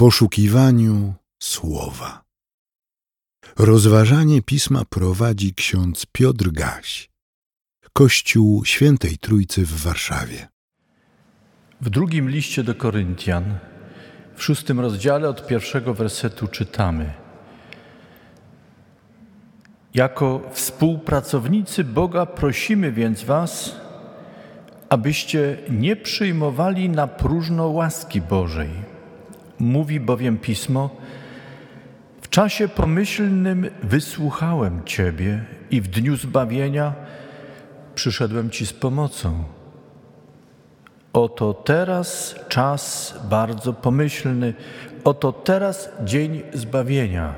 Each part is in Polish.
poszukiwaniu słowa. Rozważanie pisma prowadzi ksiądz Piotr Gaś, Kościół Świętej Trójcy w Warszawie. W drugim liście do Koryntian, w szóstym rozdziale od pierwszego wersetu czytamy: Jako współpracownicy Boga prosimy więc Was, abyście nie przyjmowali na próżno łaski Bożej. Mówi bowiem pismo: W czasie pomyślnym wysłuchałem Ciebie i w dniu zbawienia przyszedłem Ci z pomocą. Oto teraz czas bardzo pomyślny, oto teraz dzień zbawienia.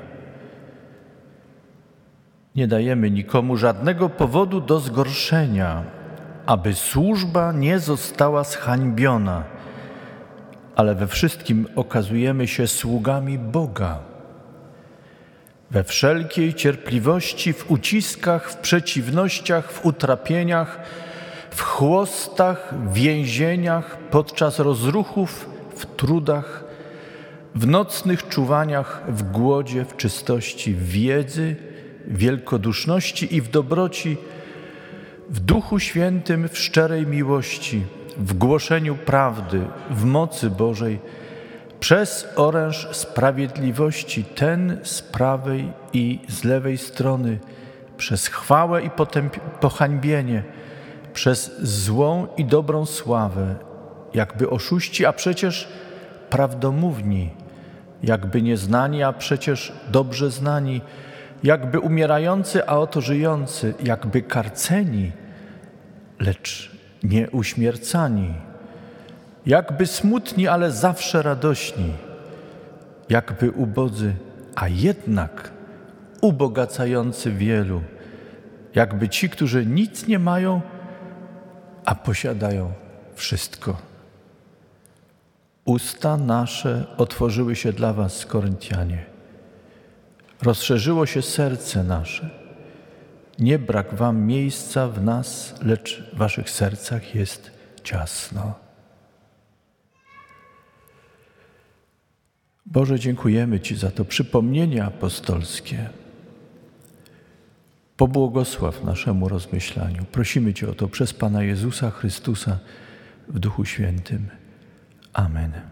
Nie dajemy nikomu żadnego powodu do zgorszenia, aby służba nie została zhańbiona, ale we wszystkim okazujemy się sługami Boga. We wszelkiej cierpliwości, w uciskach, w przeciwnościach, w utrapieniach, w chłostach, więzieniach, podczas rozruchów, w trudach, w nocnych czuwaniach, w głodzie, w czystości, w wiedzy, wielkoduszności i w dobroci, w Duchu Świętym, w szczerej miłości, w głoszeniu prawdy, w mocy Bożej, przez oręż sprawiedliwości, ten z prawej i z lewej strony, przez chwałę i pohańbienie, przez złą i dobrą sławę, jakby oszuści, a przecież prawdomówni, jakby nieznani, a przecież dobrze znani, jakby umierający, a oto żyjący, jakby karceni, lecz nie uśmiercani, jakby smutni, ale zawsze radośni, jakby ubodzy, a jednak ubogacający wielu, jakby ci, którzy nic nie mają, a posiadają wszystko. Usta nasze otworzyły się dla Was, Koryntianie. Rozszerzyło się serce nasze. Nie brak Wam miejsca w nas, lecz w Waszych sercach jest ciasno. Boże, dziękujemy Ci za to przypomnienie apostolskie. Pobłogosław naszemu rozmyślaniu. Prosimy Cię o to przez Pana Jezusa Chrystusa w Duchu Świętym. Amen.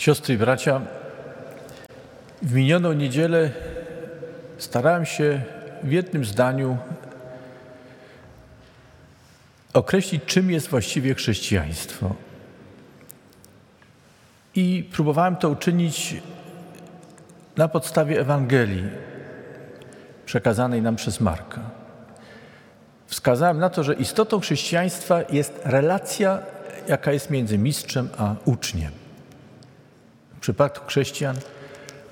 Siostry i bracia, w minioną niedzielę starałem się w jednym zdaniu określić, czym jest właściwie chrześcijaństwo. I próbowałem to uczynić na podstawie Ewangelii przekazanej nam przez Marka. Wskazałem na to, że istotą chrześcijaństwa jest relacja, jaka jest między mistrzem a uczniem. W przypadku chrześcijan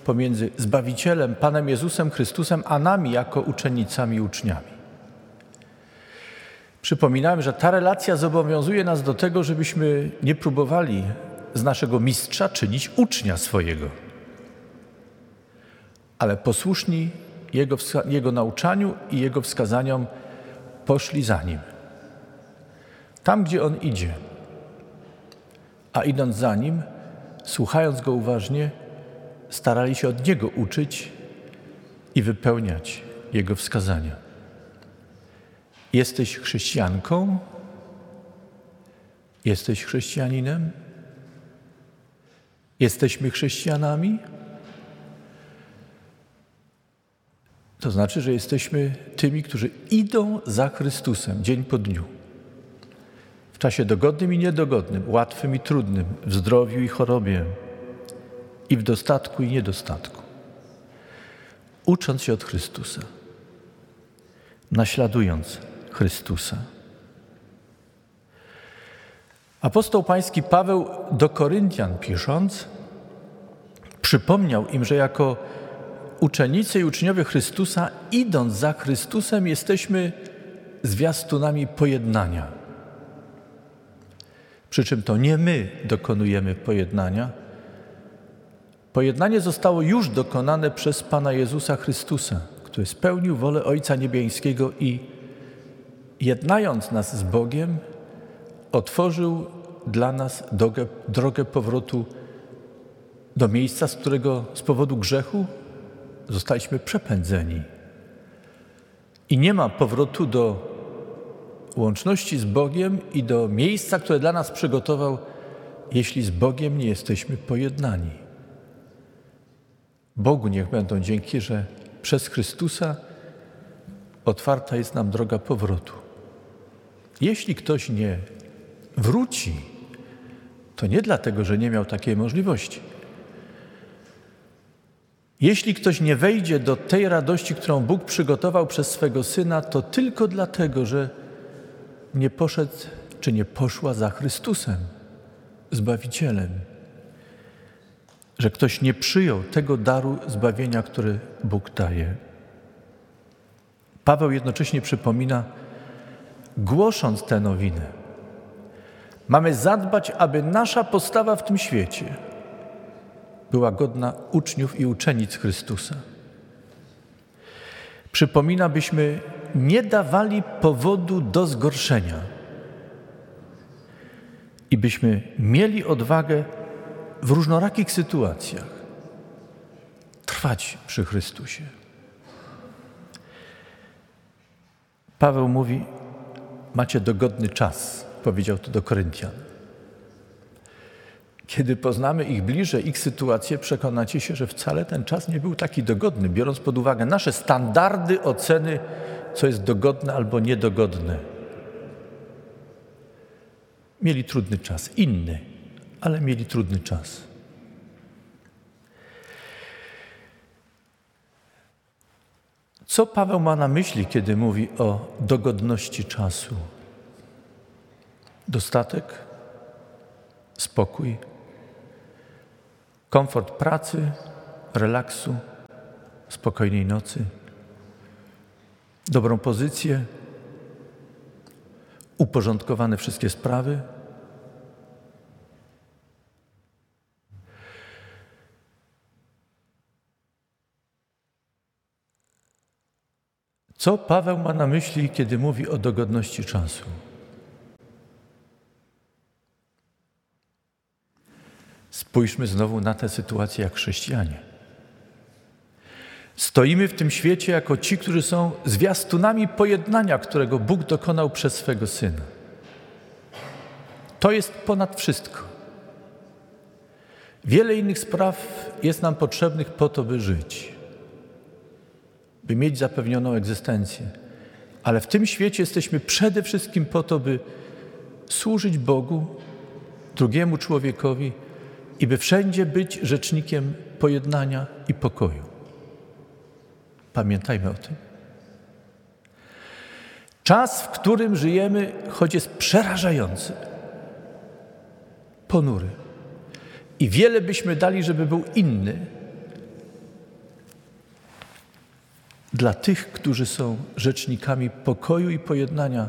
pomiędzy Zbawicielem, Panem Jezusem Chrystusem, a nami jako uczennicami i uczniami. Przypominałem, że ta relacja zobowiązuje nas do tego, żebyśmy nie próbowali z naszego mistrza czynić ucznia swojego, ale posłuszni jego, jego nauczaniu i jego wskazaniom poszli za nim. Tam, gdzie on idzie, a idąc za nim, słuchając go uważnie, starali się od niego uczyć i wypełniać jego wskazania. Jesteś chrześcijanką? Jesteś chrześcijaninem? Jesteśmy chrześcijanami? To znaczy, że jesteśmy tymi, którzy idą za Chrystusem dzień po dniu. W czasie dogodnym i niedogodnym, łatwym i trudnym, w zdrowiu i chorobie, i w dostatku i niedostatku. Ucząc się od Chrystusa, naśladując Chrystusa. Apostoł Pański Paweł do Koryntian pisząc, przypomniał im, że jako uczennicy i uczniowie Chrystusa, idąc za Chrystusem, jesteśmy zwiastunami pojednania. Przy czym to nie my dokonujemy pojednania. Pojednanie zostało już dokonane przez Pana Jezusa Chrystusa, który spełnił wolę Ojca Niebiańskiego i jednając nas z Bogiem, otworzył dla nas drogę, drogę powrotu do miejsca, z którego z powodu grzechu zostaliśmy przepędzeni. I nie ma powrotu do łączności z Bogiem i do miejsca, które dla nas przygotował, jeśli z Bogiem nie jesteśmy pojednani. Bogu niech będą dzięki, że przez Chrystusa otwarta jest nam droga powrotu. Jeśli ktoś nie wróci, to nie dlatego, że nie miał takiej możliwości. Jeśli ktoś nie wejdzie do tej radości, którą Bóg przygotował przez swego syna, to tylko dlatego, że nie poszedł czy nie poszła za Chrystusem, Zbawicielem. Że ktoś nie przyjął tego daru zbawienia, który Bóg daje. Paweł jednocześnie przypomina, głosząc tę nowinę, mamy zadbać, aby nasza postawa w tym świecie była godna uczniów i uczennic Chrystusa. Przypomina, byśmy nie dawali powodu do zgorszenia i byśmy mieli odwagę w różnorakich sytuacjach trwać przy Chrystusie. Paweł mówi: Macie dogodny czas, powiedział to do Koryntian. Kiedy poznamy ich bliżej, ich sytuację, przekonacie się, że wcale ten czas nie był taki dogodny, biorąc pod uwagę nasze standardy oceny, co jest dogodne albo niedogodne. Mieli trudny czas, inny, ale mieli trudny czas. Co Paweł ma na myśli, kiedy mówi o dogodności czasu? Dostatek, spokój, komfort pracy, relaksu, spokojnej nocy, dobrą pozycję, uporządkowane wszystkie sprawy. Co Paweł ma na myśli, kiedy mówi o dogodności czasu? Spójrzmy znowu na tę sytuację jak chrześcijanie. Stoimy w tym świecie jako ci, którzy są zwiastunami pojednania, którego Bóg dokonał przez swego Syna. To jest ponad wszystko. Wiele innych spraw jest nam potrzebnych po to, by żyć, by mieć zapewnioną egzystencję. Ale w tym świecie jesteśmy przede wszystkim po to, by służyć Bogu, drugiemu człowiekowi i by wszędzie być rzecznikiem pojednania i pokoju. Pamiętajmy o tym. Czas, w którym żyjemy, choć jest przerażający, ponury. I wiele byśmy dali, żeby był inny. Dla tych, którzy są rzecznikami pokoju i pojednania,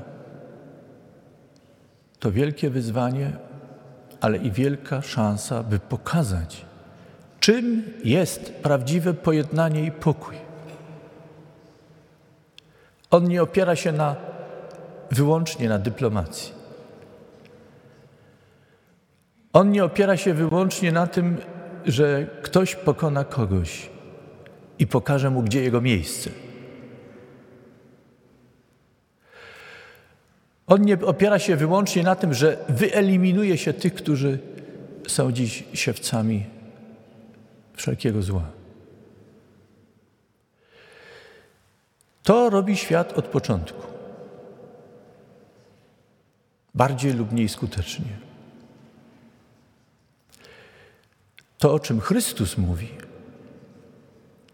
to wielkie wyzwanie, ale i wielka szansa, by pokazać, czym jest prawdziwe pojednanie i pokój. On nie opiera się na, wyłącznie na dyplomacji. On nie opiera się wyłącznie na tym, że ktoś pokona kogoś i pokaże mu, gdzie jego miejsce. On nie opiera się wyłącznie na tym, że wyeliminuje się tych, którzy są dziś siewcami wszelkiego zła. To robi świat od początku. Bardziej lub mniej skutecznie. To, o czym Chrystus mówi,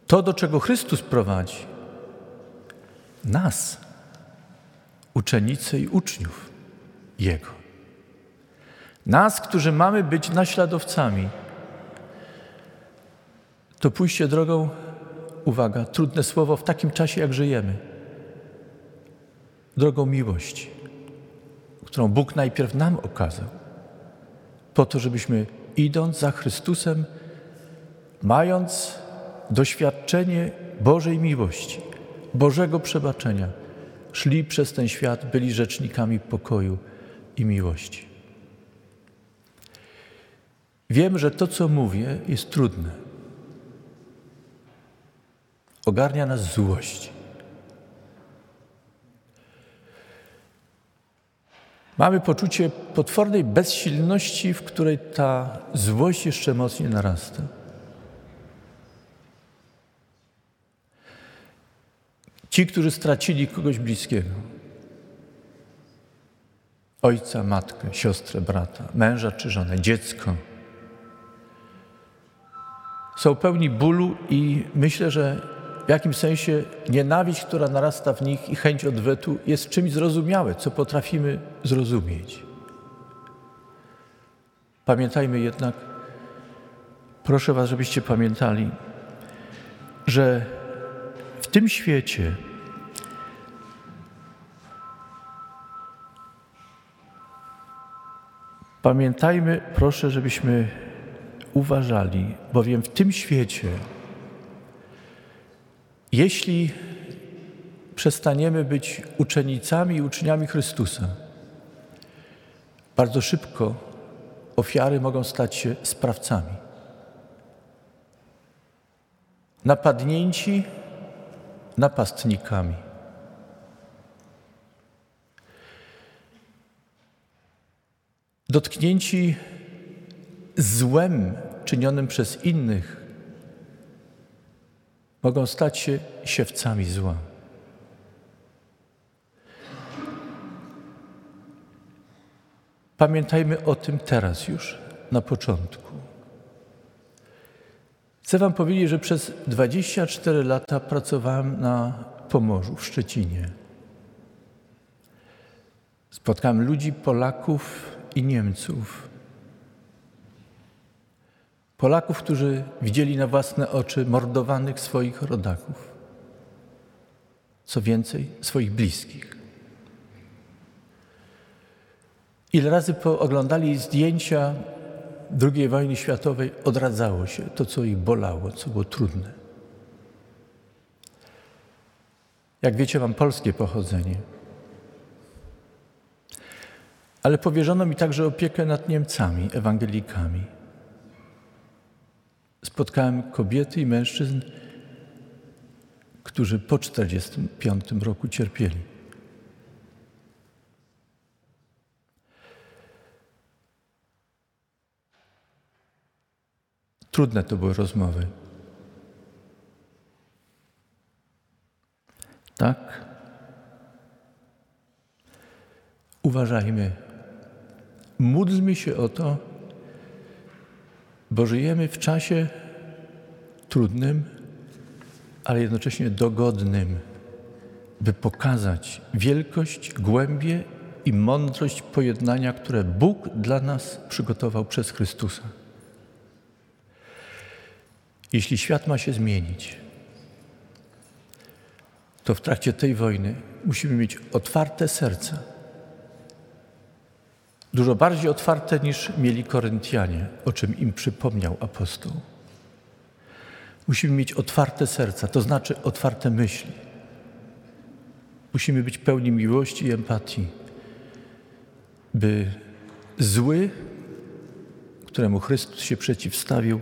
to, do czego Chrystus prowadzi, nas, uczennice i uczniów Jego. Nas, którzy mamy być naśladowcami, to pójście drogą uwaga, trudne słowo w takim czasie, jak żyjemy. Drogą miłości, którą Bóg najpierw nam okazał, po to, żebyśmy idąc za Chrystusem, mając doświadczenie Bożej miłości, Bożego przebaczenia, szli przez ten świat, byli rzecznikami pokoju i miłości. Wiem, że to, co mówię, jest trudne. Ogarnia nas złość. Mamy poczucie potwornej bezsilności, w której ta złość jeszcze mocniej narasta. Ci, którzy stracili kogoś bliskiego, ojca, matkę, siostrę, brata, męża czy żonę, dziecko, są pełni bólu i myślę, że w jakimś sensie nienawiść, która narasta w nich i chęć odwetu jest czymś zrozumiałe, co potrafimy zrozumieć. Pamiętajmy jednak, proszę Was, żebyście pamiętali, że tym świecie pamiętajmy, proszę, żebyśmy uważali, bowiem w tym świecie, jeśli przestaniemy być uczennicami i uczniami Chrystusa, bardzo szybko ofiary mogą stać się sprawcami. Napadnięci napastnikami. Dotknięci złem czynionym przez innych mogą stać się siewcami zła. Pamiętajmy o tym teraz już, na początku. Chcę Wam powiedzieć, że przez 24 lata pracowałem na Pomorzu, w Szczecinie. Spotkałem ludzi, Polaków i Niemców. Polaków, którzy widzieli na własne oczy mordowanych swoich rodaków. Co więcej, swoich bliskich. Ile razy pooglądali zdjęcia II wojny światowej, odradzało się to, co ich bolało, co było trudne. Jak wiecie, mam polskie pochodzenie. Ale powierzono mi także opiekę nad Niemcami, ewangelikami. Spotkałem kobiety i mężczyzn, którzy po 1945 roku cierpieli. Trudne to były rozmowy. Tak? Uważajmy. Módlmy się o to, bo żyjemy w czasie trudnym, ale jednocześnie dogodnym, by pokazać wielkość, głębię i mądrość pojednania, które Bóg dla nas przygotował przez Chrystusa. Jeśli świat ma się zmienić, to w trakcie tej wojny musimy mieć otwarte serca. Dużo bardziej otwarte niż mieli Koryntianie, o czym im przypomniał apostoł. Musimy mieć otwarte serca, to znaczy otwarte myśli. Musimy być pełni miłości i empatii, by zły, któremu Chrystus się przeciwstawił,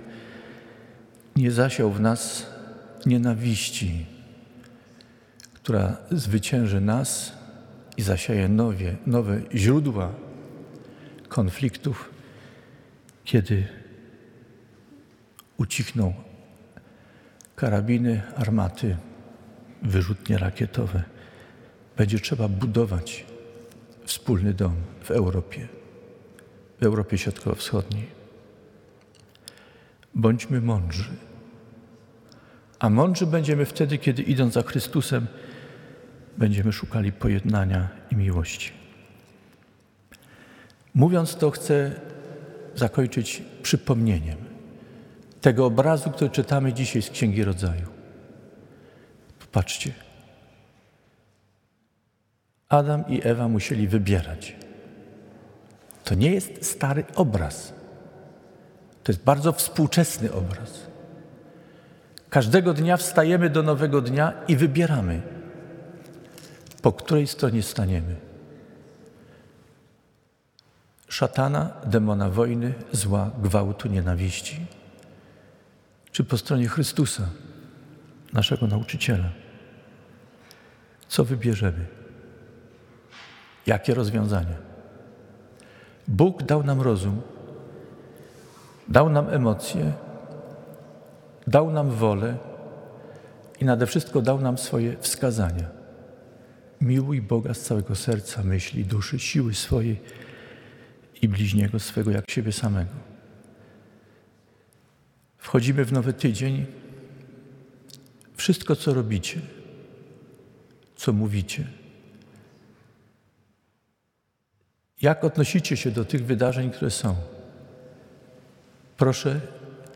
nie zasiał w nas nienawiści, która zwycięży nas i zasieje nowe, nowe źródła konfliktów, kiedy ucichną karabiny, armaty, wyrzutnie rakietowe. Będzie trzeba budować wspólny dom w Europie, w Europie Środkowo-Wschodniej. Bądźmy mądrzy. A mądrzy będziemy wtedy, kiedy idąc za Chrystusem, będziemy szukali pojednania i miłości. Mówiąc to, chcę zakończyć przypomnieniem tego obrazu, który czytamy dzisiaj z Księgi Rodzaju. Popatrzcie. Adam i Ewa musieli wybierać. To nie jest stary obraz. To jest bardzo współczesny obraz. Każdego dnia wstajemy do nowego dnia i wybieramy. po której stronie staniemy. Szatana, demona wojny, zła, gwałtu, nienawiści. Czy po stronie Chrystusa, naszego nauczyciela? Co wybierzemy? Jakie rozwiązania? Bóg dał nam rozum, dał nam emocje, dał nam wolę i nade wszystko dał nam swoje wskazania. Miłuj Boga z całego serca, myśli, duszy, siły swojej i bliźniego swego jak siebie samego. Wchodzimy w nowy tydzień. Wszystko, co robicie, co mówicie, jak odnosicie się do tych wydarzeń, które są, proszę,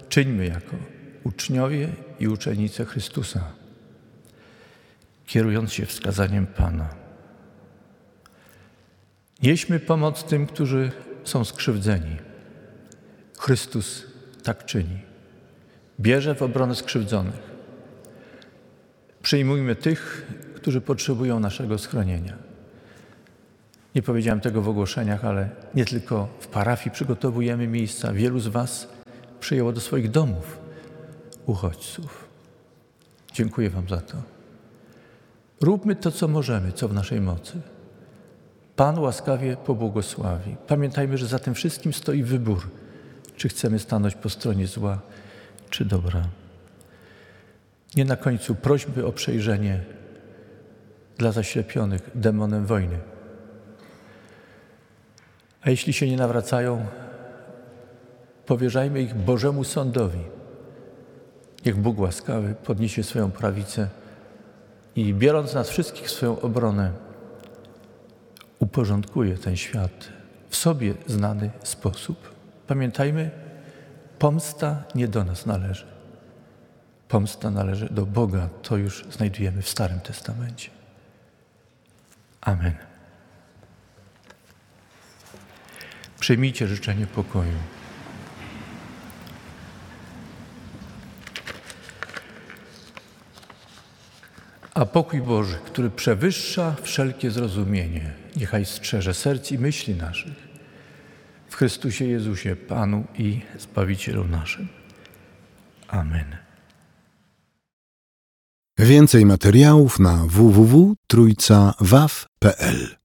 czyńmy jako uczniowie i uczennice Chrystusa, kierując się wskazaniem Pana. Nieśmy pomoc tym, którzy są skrzywdzeni. Chrystus tak czyni. Bierze w obronę skrzywdzonych. Przyjmujmy tych, którzy potrzebują naszego schronienia. Nie powiedziałem tego w ogłoszeniach, ale nie tylko w parafii przygotowujemy miejsca. Wielu z Was przyjęło do swoich domów uchodźców. Dziękuję Wam za to. Róbmy to, co możemy, co w naszej mocy. Pan łaskawie pobłogosławi. Pamiętajmy, że za tym wszystkim stoi wybór, czy chcemy stanąć po stronie zła, czy dobra. Nie na końcu prośby o przejrzenie dla zaślepionych demonem wojny. A jeśli się nie nawracają, powierzajmy ich Bożemu Sądowi. Niech Bóg łaskawy podniesie swoją prawicę i biorąc nas wszystkich w swoją obronę, uporządkuje ten świat w sobie znany sposób. Pamiętajmy, pomsta nie do nas należy. Pomsta należy do Boga. To już znajdujemy w Starym Testamencie. Amen. Przyjmijcie życzenie pokoju. A pokój Boży, który przewyższa wszelkie zrozumienie, niechaj strzeże serc i myśli naszych w Chrystusie Jezusie, Panu i Zbawicielu naszym. Amen. Więcej materiałów na www.trójcawaw.pl